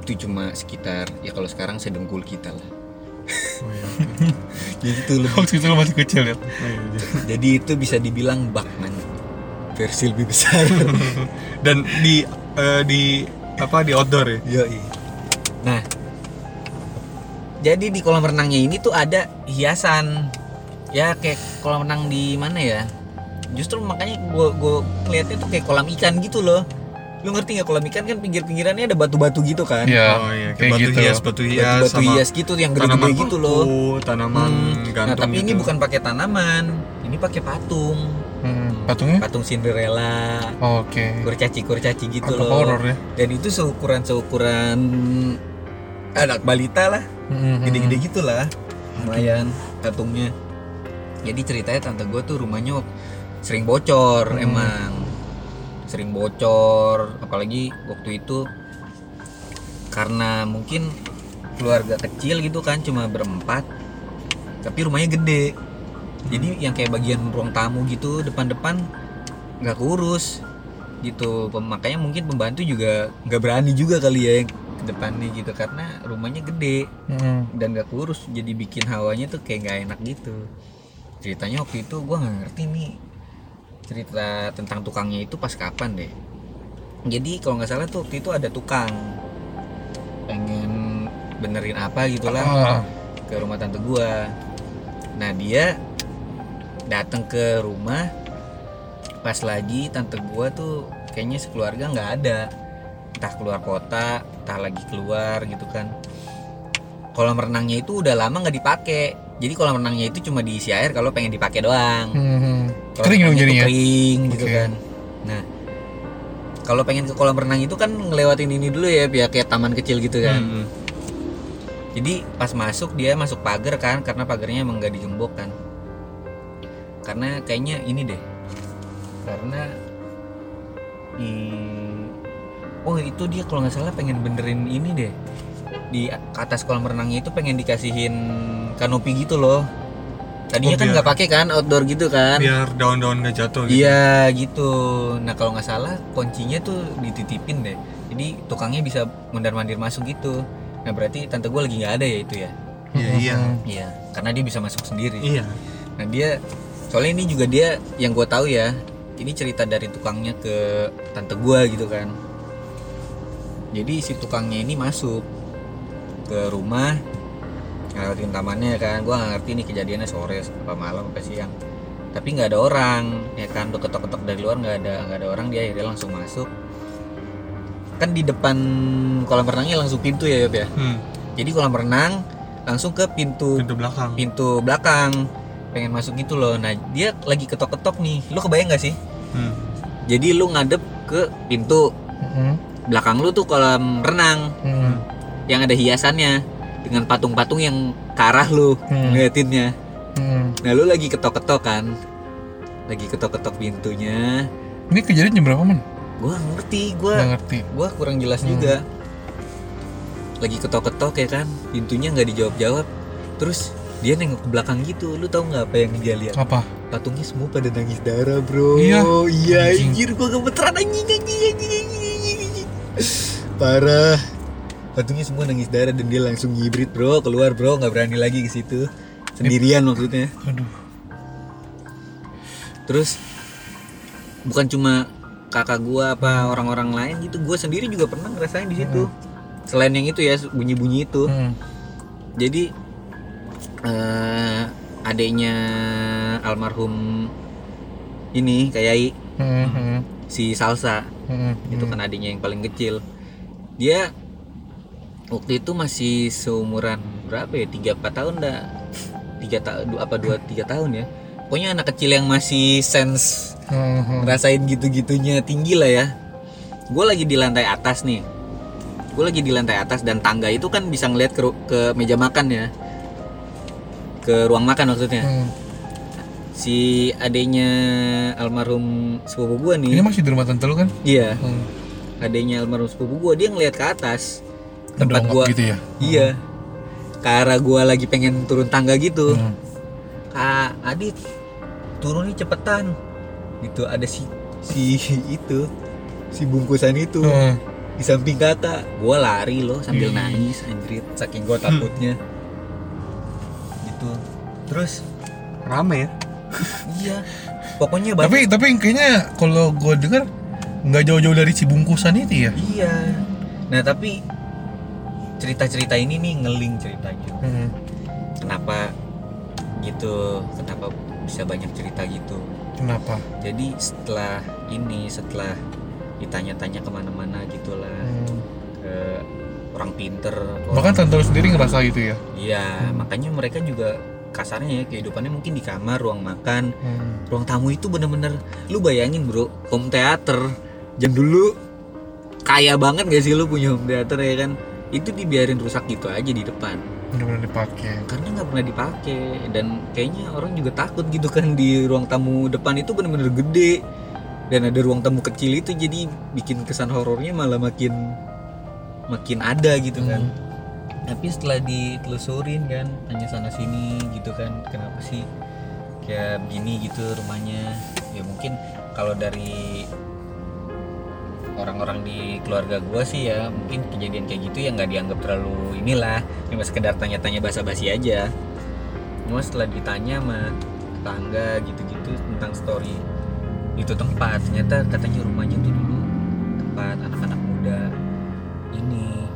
itu cuma sekitar ya kalau sekarang sedengkul kita lah [laughs] jadi itu lebih Waktu itu masih kecil ya. [laughs] jadi itu bisa dibilang Bakman versi lebih besar [laughs] Dan di eh, di apa di outdoor ya? Yoi. Nah, jadi di kolam renangnya ini tuh ada hiasan. Ya kayak kolam renang di mana ya? Justru makanya gue gue ngeliatnya tuh kayak kolam ikan gitu loh. Lu ngerti nggak kolam ikan kan pinggir-pinggirannya ada batu-batu gitu kan? Iya. oh iya, kayak kayak batu gitu. hias, batu hias Batu-batu sama hias gitu yang gede-gede gitu loh. tanaman Hmm. gantung Nah, tapi ini gitu. bukan pakai tanaman. Ini pakai patung. Hmm. Patungnya? Patung Cinderella. Oke. Kurcaci-kurcaci gitu Agak loh. horor ya. Dan itu seukuran-seukuran anak balita lah. Hmm. gede-gede gitu lah lumayan patungnya jadi ceritanya tante gue tuh rumahnya sering bocor Hmm. emang. Sering bocor apalagi waktu itu karena mungkin keluarga kecil gitu kan cuma berempat. Tapi rumahnya gede. Jadi yang kayak bagian ruang tamu gitu depan-depan nggak kurus gitu. Makanya mungkin pembantu juga nggak berani juga kali ya yang ke depannya gitu karena rumahnya gede Hmm. dan gak kurus jadi bikin hawanya tuh kayak nggak enak gitu ceritanya waktu itu gua nggak ngerti nih cerita tentang tukangnya itu pas kapan deh jadi kalau nggak salah tuh waktu itu ada tukang pengen benerin apa gitulah Ah. ke rumah tante gua nah dia datang ke rumah pas lagi tante gua tuh kayaknya sekeluarga nggak ada entah keluar kota entah lagi keluar gitu kan kolam renangnya itu udah lama nggak dipakai jadi kolam renangnya itu cuma diisi air kalau pengen dipakai doang Hmm. Kolam Kering dong jadinya. kering gitu Oke. kan nah kalau pengen ke kolam renang itu kan ngelewatin ini dulu ya biar kayak taman kecil gitu kan Hmm. jadi pas masuk dia masuk pagar kan karena pagarnya emang nggak digembok kan karena kayaknya ini deh karena di oh itu dia kalau nggak salah pengen benerin ini deh di atas kolam renangnya itu pengen dikasihin kanopi gitu loh tadinya Oh, kan nggak pakai kan outdoor gitu kan Biar daun-daun gak jatuh gitu. Iya gitu. Nah kalau nggak salah kuncinya tuh dititipin deh. Jadi tukangnya bisa mondar mandir masuk gitu. Nah berarti tante gue lagi nggak ada ya itu ya. Iya, iya. Iya. Karena dia bisa masuk sendiri. Iya. Nah dia soalnya ini juga dia yang gue tahu ya. Ini cerita dari tukangnya ke tante gue gitu kan. Jadi si tukangnya ini masuk ke rumah ngelewatin tamannya kan. Gue nggak ngerti nih kejadiannya sore apa malam apa siang. Tapi nggak ada orang ya kan? Udah ketok-ketok dari luar nggak ada nggak ada orang. Dia akhirnya langsung masuk. Kan di depan kolam renangnya langsung pintu ya Yop ya? Hmm. jadi kolam renang langsung ke pintu Pintu belakang. pintu belakang. Pengen masuk gitu loh. Nah dia lagi ketok-ketok nih. Lu kebayang gak sih? Hmm. jadi lu ngadep ke pintu. Hmm. Belakang lu tuh kolam renang Hmm. yang ada hiasannya dengan patung-patung yang ke arah lu Hmm. ngeliatinnya Hmm. nah lu lagi ketok-ketok kan lagi ketok-ketok pintunya Ini kejadian jam berapa man? gua ngerti Nggak gua ngerti. gua kurang jelas Hmm. juga lagi ketok-ketok ya kan pintunya nggak dijawab-jawab terus dia nengok ke belakang gitu lu tahu nggak apa yang dia lihat Apa? patungnya semua pada nangis darah bro Iya. iya anjir gua gemeteran anjing anjing, anjing, anjing. Parah. Patungnya semua nangis darah dan dia langsung hibrid bro. Keluar bro. Nggak berani lagi ke situ. Sendirian maksudnya. Aduh. terus bukan cuma kakak gua apa orang-orang lain gitu gua sendiri juga pernah ngerasain di situ. Selain yang itu ya bunyi-bunyi itu. Hmm. jadi eh adiknya almarhum ini kayak Hmm. Hmm. si Salsa. Hmm. itu kan adiknya yang paling kecil dia waktu itu masih seumuran berapa ya? Tiga empat tahun dah. Tiga tahun apa dua tiga tahun ya. Pokoknya anak kecil yang masih sense Hmm. Ngerasain gitu-gitunya tinggi lah ya. Gue lagi di lantai atas nih. Gue lagi di lantai atas dan tangga itu kan bisa ngeliat ke, ke meja makan ya. Ke ruang makan maksudnya. Hmm. si adiknya almarhum sepupu gue nih. Ini masih di rumah tante lu kan? iya. Hmm. Adiknya almarhum sepupu gue dia ngeliat ke atas. Tempat gua. gitu ya? iya. Ke arah gue lagi pengen turun tangga gitu. Hmm. ah Adit turun nih cepetan. Gitu ada si si itu si bungkusan itu. Heeh. di samping kata gue lari loh sambil Ih. nangis anjrit. Saking gue takutnya. Gitu. Terus? Rame ya? iya. Pokoknya banyak. Tapi tapi kayaknya kalau gue dengar nggak jauh-jauh dari Cibungkusan itu ya? Iya. Nah tapi cerita-cerita ini nih ngeling ceritanya Heeh. kenapa gitu? Kenapa bisa banyak cerita gitu? Kenapa? Jadi setelah ini setelah ditanya-tanya ke mana-mana gitulah. Hmm. ke orang pinter bahkan tante lu sendiri ngerasa gitu ya? Iya Hmm. makanya mereka juga kasarnya ya kehidupannya mungkin di kamar ruang makan. Hmm. ruang tamu itu bener-bener lu bayangin bro home theater jam dulu kaya banget gak sih lu punya home theater ya kan? Itu dibiarin rusak gitu aja di depan. Bener-bener dipakai. Karena nggak pernah dipakai dan kayaknya orang juga takut gitu kan di ruang tamu depan itu bener-bener gede. Dan ada ruang tamu kecil itu jadi bikin kesan horornya malah makin makin ada gitu kan. Tapi setelah ditelusurin kan tanya sana sini gitu kan kenapa sih kayak begini gitu rumahnya? Ya mungkin kalau dari orang-orang di keluarga gua sih ya mungkin kejadian kayak gitu ya nggak dianggap terlalu inilah cuma sekedar tanya-tanya basa-basi aja. Cuma setelah ditanya sama tetangga gitu-gitu tentang story itu tempat ternyata katanya rumahnya tuh dulu tempat anak-anak muda ini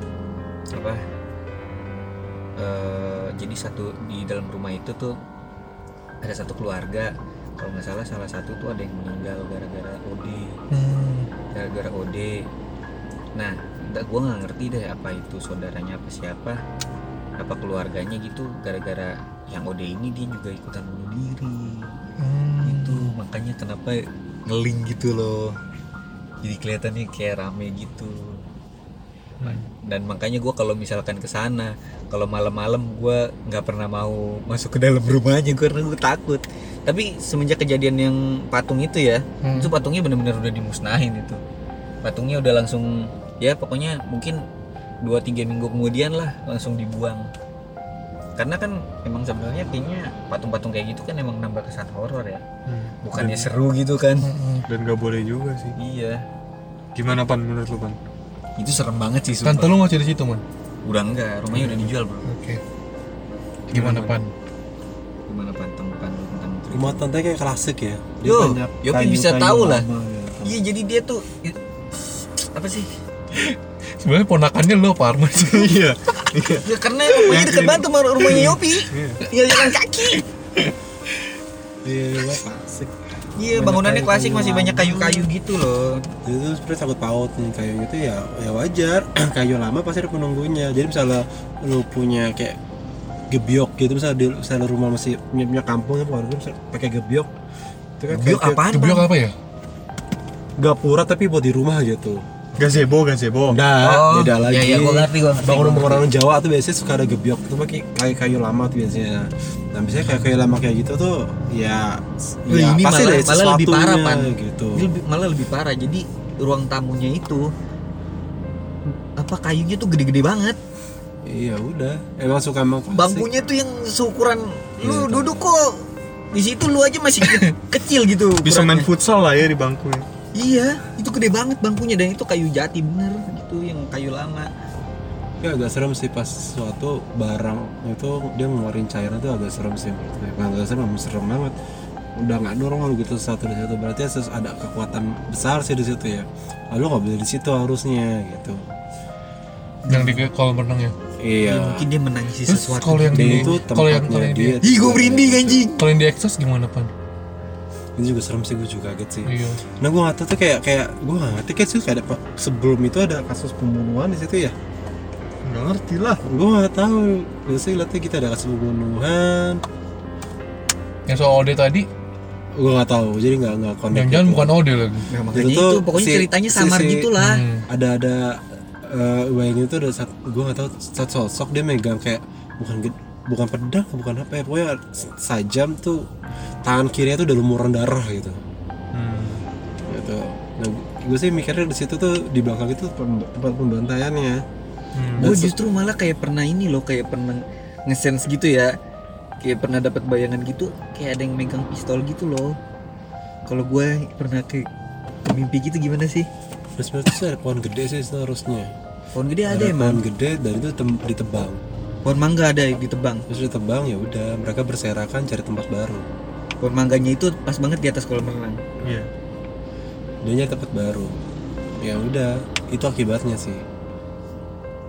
apa eh, jadi satu di dalam rumah itu tuh ada satu keluarga kalau nggak salah salah satu tuh ada yang meninggal gara-gara OD Hmm. gara-gara OD nah gue nggak ngerti deh apa itu saudaranya apa siapa apa keluarganya gitu. Gara-gara yang OD ini dia juga ikutan bunuh diri. Hmm. itu makanya kenapa ngeling gitu loh. Jadi kelihatannya kayak rame gitu. Dan makanya gue kalau misalkan ke sana kalau malam-malam gue nggak pernah mau masuk ke dalam rumahnya karena gue takut tapi semenjak kejadian yang patung itu ya Hmm. itu patungnya benar-benar udah dimusnahin itu patungnya udah langsung ya pokoknya mungkin 2-3 minggu kemudian lah langsung dibuang karena kan emang sebenarnya kayaknya patung-patung kayak gitu kan emang nambah kesan horor ya bukannya seru gitu kan Hmm. Dan gak boleh juga sih. iya Gimana pan menurut lu pan? itu serem banget sih Tante sumpah. lu masih di situ man udah enggak rumahnya udah dijual bro oke gimana pan gimana pantang pantang tentang cerita? Rumah tante kayak klasik ya. Dia Yo, banyak Yopi kayu- bisa kayu tahu lah. gitu. iya jadi dia tuh i- apa sih? Sebenarnya ponakannya lo apa Arman. Sih [laughs] Iya. ya karena rumahnya dekat banget sama rumahnya Yopi. Iya. tinggal jalan kaki. Iya iya klasik. Iya bangunannya klasik masih banyak kayu-kayu gitu loh. Jadi itu sebenarnya takut paut nih kayu gitu ya ya wajar. [clears throat] Kayu lama pasti ada penunggunya. Jadi misalnya lu punya kayak gebyok gitu misalnya di misalnya rumah masih punya, punya kampung ya keluarga misalnya pakai gebyok itu kan Gebyok kayak- apaan kebiok apa ya gapura tapi buat di rumah gitu Gazebo, gazebo. Nah, beda lagi. iya iya gua ngerti gua ngerti Bangunan-bangunan Jawa tuh biasanya suka ada gebyok itu pakai kayu-kayu lama tuh biasanya. Nah, biasanya kayu-kayu lama kayak gitu tuh ya ya ini pasti malah- malah lebih parah, Pan. gitu. Ini lebih- malah lebih parah jadi ruang tamunya itu apa kayunya tuh gede-gede banget Iya, udah. Emang suka emang klasik. bangkunya tuh yang seukuran lu Iya, duduk kok di situ lu aja masih ke- [laughs] kecil gitu Bisa main ukurannya. futsal lah ya di bangkunya. iya itu gede banget bangkunya dan itu kayu jati bener gitu yang kayu lama Ya agak serem sih pas suatu barang itu dia ngeluarin cairan tuh agak serem sih menurut gue. Bukan agak serem, emang serem banget. Udah nggak normal gitu satu di situ berarti ada kekuatan besar sih di situ ya. Lalu nggak boleh di situ harusnya gitu. yang di kolam renangnya ya Iya. mungkin dia menangisi terus sesuatu kalau yang Dan di itu kalau yang kalau yang dia. ih gue merinding anjing kalau yang di Exos gimana pan Ini juga serem sih gue juga kaget sih. iya Nah gue nggak tahu tuh kayak kayak gue nggak ngerti kayak sih kayak ada sebelum itu ada kasus pembunuhan di situ ya. Nggak ngerti lah. Gue nggak tahu. Biasanya lihatnya kita ada kasus pembunuhan. yang soal Ode tadi Gue nggak tahu. Jadi nggak nggak connect. jangan-jangan gitu. bukan Ode lagi nah, makanya Itu itu, tuh pokoknya si- ceritanya si- samar si- gitu lah Hmm. ada ada eh bayangin itu ada satu gue nggak tahu satu sosok dia megang kayak bukan bukan pedang bukan apa ya pokoknya sajam tuh tangan kirinya tuh udah lumuran darah gitu Hmm. gitu nah gue sih mikirnya di situ tuh di belakang itu tempat pembantaiannya Hmm. gue justru malah kayak pernah ini loh kayak pernah ngesense gitu ya kayak pernah dapat bayangan gitu kayak ada yang megang pistol gitu loh kalau gue pernah ke, mimpi gitu gimana sih Terus berarti sih ada pohon gede sih seharusnya. Pohon gede ada Ada emang pohon gede dan itu tem- ditebang. pohon mangga ada yang ditebang Terus ditebang ya udah mereka berserakan cari tempat baru. pohon mangganya itu pas banget di atas kolam renang Iya. Dia nyari tempat baru. Ya udah itu akibatnya sih.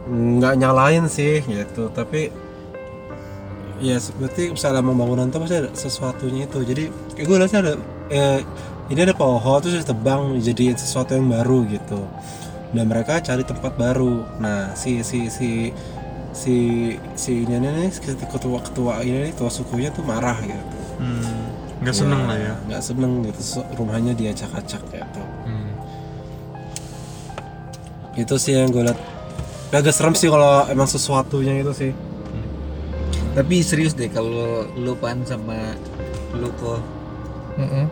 Nggak nyalain sih gitu tapi ya seperti misalnya pembangunan tuh pasti ada sesuatunya itu jadi kayak gue lihatnya ada eh, ini ada pohon terus ditebang jadi sesuatu yang baru gitu dan mereka cari tempat baru nah si si si si si ini nih si ketua ketua ini nih tua sukunya tuh marah gitu Hmm. Nggak seneng lah ya. nggak seneng gitu rumahnya dia acak-acak gitu Hmm. itu sih yang gue liat agak serem sih kalau emang sesuatunya itu sih tapi serius deh kalau lu pan sama lu kok Mm-mm.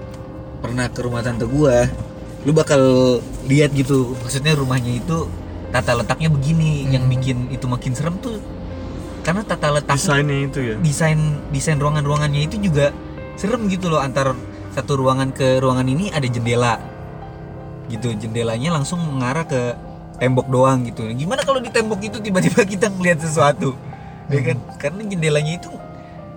pernah ke rumah tante gua lu bakal lihat gitu. Maksudnya rumahnya itu tata letaknya begini yang bikin itu makin serem tuh. Karena tata letak Desainnya itu ya. desain desain ruangan-ruangannya itu juga serem gitu loh. Antar satu ruangan ke ruangan ini ada jendela. Gitu jendelanya langsung mengarah ke tembok doang gitu. Gimana kalau di tembok itu tiba-tiba [laughs] kita ngelihat sesuatu? Ya kan? Karena jendelanya itu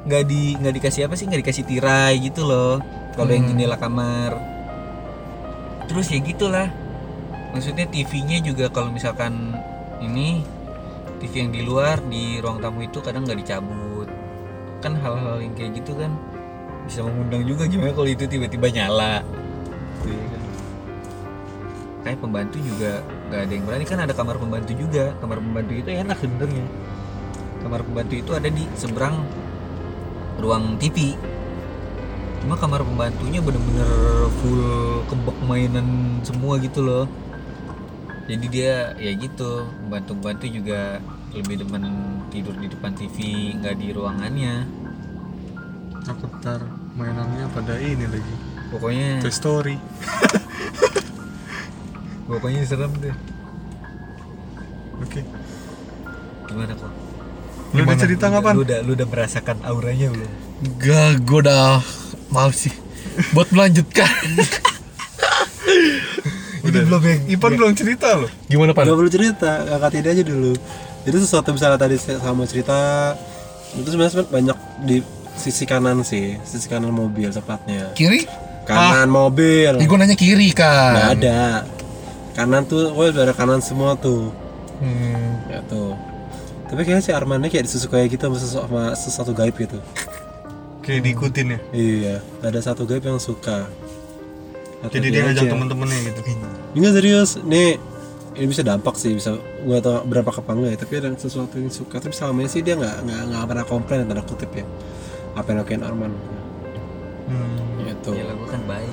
nggak di nggak dikasih apa sih? Nggak dikasih tirai gitu loh. Kalau yang jendela kamar. Terus ya gitulah maksudnya TV-nya juga kalau misalkan ini TV yang di luar di ruang tamu itu kadang nggak dicabut. Kan hal-hal yang kayak gitu kan bisa mengundang juga gimana kalau itu tiba-tiba nyala. Gitu ya kan. kayak pembantu juga nggak ada yang berani. Kan ada kamar pembantu juga. Kamar pembantu itu enak sebenarnya. Kamar pembantu itu ada di seberang ruang TV cuma kamar pembantunya bener-bener full kebak mainan semua gitu loh jadi dia ya gitu pembantu-pembantu juga lebih demen tidur di depan TV nggak di ruangannya Aku ntar mainannya pada ini lagi. pokoknya Toy Story. [laughs] pokoknya serem deh Oke. gimana kok Lu udah cerita nggak pan? lu udah lu udah merasakan auranya belum Gak, gue udah maaf sih buat melanjutkan. [laughs] Udah belum yang Ipan belum cerita loh. Gimana pan? Gak perlu cerita, kakak tidak aja dulu. Itu sesuatu misalnya tadi saya sama cerita itu sebenarnya banyak di sisi kanan sih, sisi kanan mobil tepatnya. Kiri? Kanan mobil. Ya gue nanya kiri kan. ada. Kanan tuh, wah ada kanan semua tuh. Hmm. Ya tuh. Tapi kayaknya si Armannya kayak disusu kayak gitu sama sesuatu, sama sesuatu gaib gitu. Kayak diikutin ya. Iya, ada satu gaib yang suka. Atau Jadi dia ngajak aja. temen-temennya gitu. Enggak serius, nih ini bisa dampak sih, bisa gua tau berapa apa enggak ya, tapi ada sesuatu yang suka. Tapi selama sih dia nggak nggak nggak pernah komplain tanda kutip ya. Apa yang lakuin Arman? Hmm. Gitu. ya gue kan baik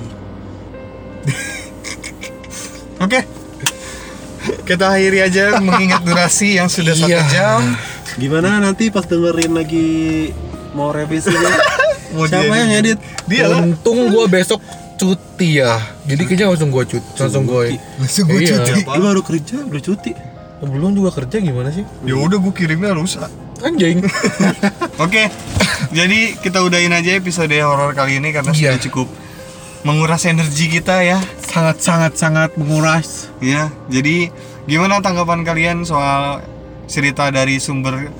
[laughs] Oke. Kita akhiri aja mengingat durasi yang sudah satu Iya. jam. Gimana nanti pas dengerin lagi mau revisinya? [laughs] Mau Siapa yang edit? Dia. Untung gue besok cuti ya. Jadi kayaknya langsung gue cuti, langsung gue. Langsung gue Iya. cuti. Lu baru kerja, udah cuti. Belum juga kerja gimana sih? Ya udah gue kirimnya rusak. Anjing. [laughs] Oke. Jadi kita udahin aja episode horor kali ini karena Iya. sudah cukup menguras energi kita ya. sangat sangat sangat menguras. Ya. Jadi gimana tanggapan kalian soal cerita dari sumber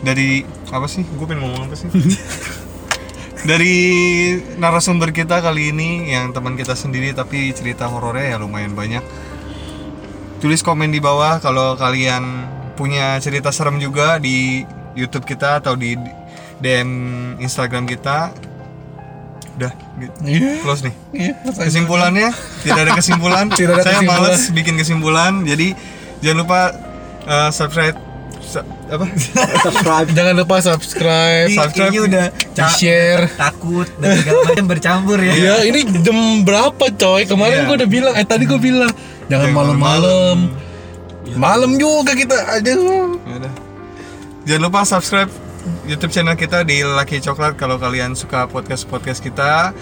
dari apa sih? Gue pengen ngomong apa sih? [laughs] dari narasumber kita kali ini yang teman kita sendiri tapi cerita horornya ya lumayan banyak. Tulis komen di bawah kalau kalian punya cerita serem juga di YouTube kita atau di DM Instagram kita. Udah, gitu. Iya. close nih. Iya. Kesimpulannya tidak ada kesimpulan. [laughs] Tidak ada Saya kesimpulan. males bikin kesimpulan. Jadi jangan lupa uh, subscribe su- apa? [laughs] Subscribe. Jangan lupa subscribe, Ini subscribe. kayaknya udah ca- share. takut dan segala macam bercampur ya Ya ini jam berapa coy? Kemarin Iya. gue udah bilang, eh tadi gue bilang jangan malam-malam. Malam juga kita aja. Ya. Jangan lupa subscribe YouTube channel kita di Lucky Coklat kalau kalian suka podcast podcast kita.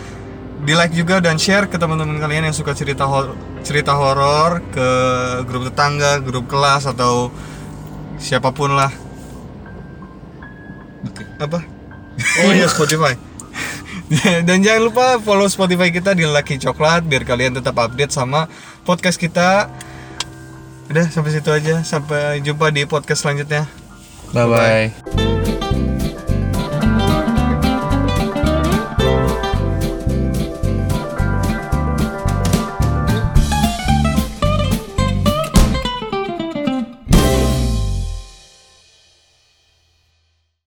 Di like juga dan share ke teman-teman kalian yang suka cerita hor- cerita horor ke grup tetangga, grup kelas atau siapa pun lah. Oke. Apa? Oh iya [laughs] Spotify. [laughs] Dan jangan lupa follow Spotify kita di Lucky Coklat biar kalian tetap update sama podcast kita. Udah sampai situ aja. Sampai jumpa di podcast selanjutnya. Bye bye.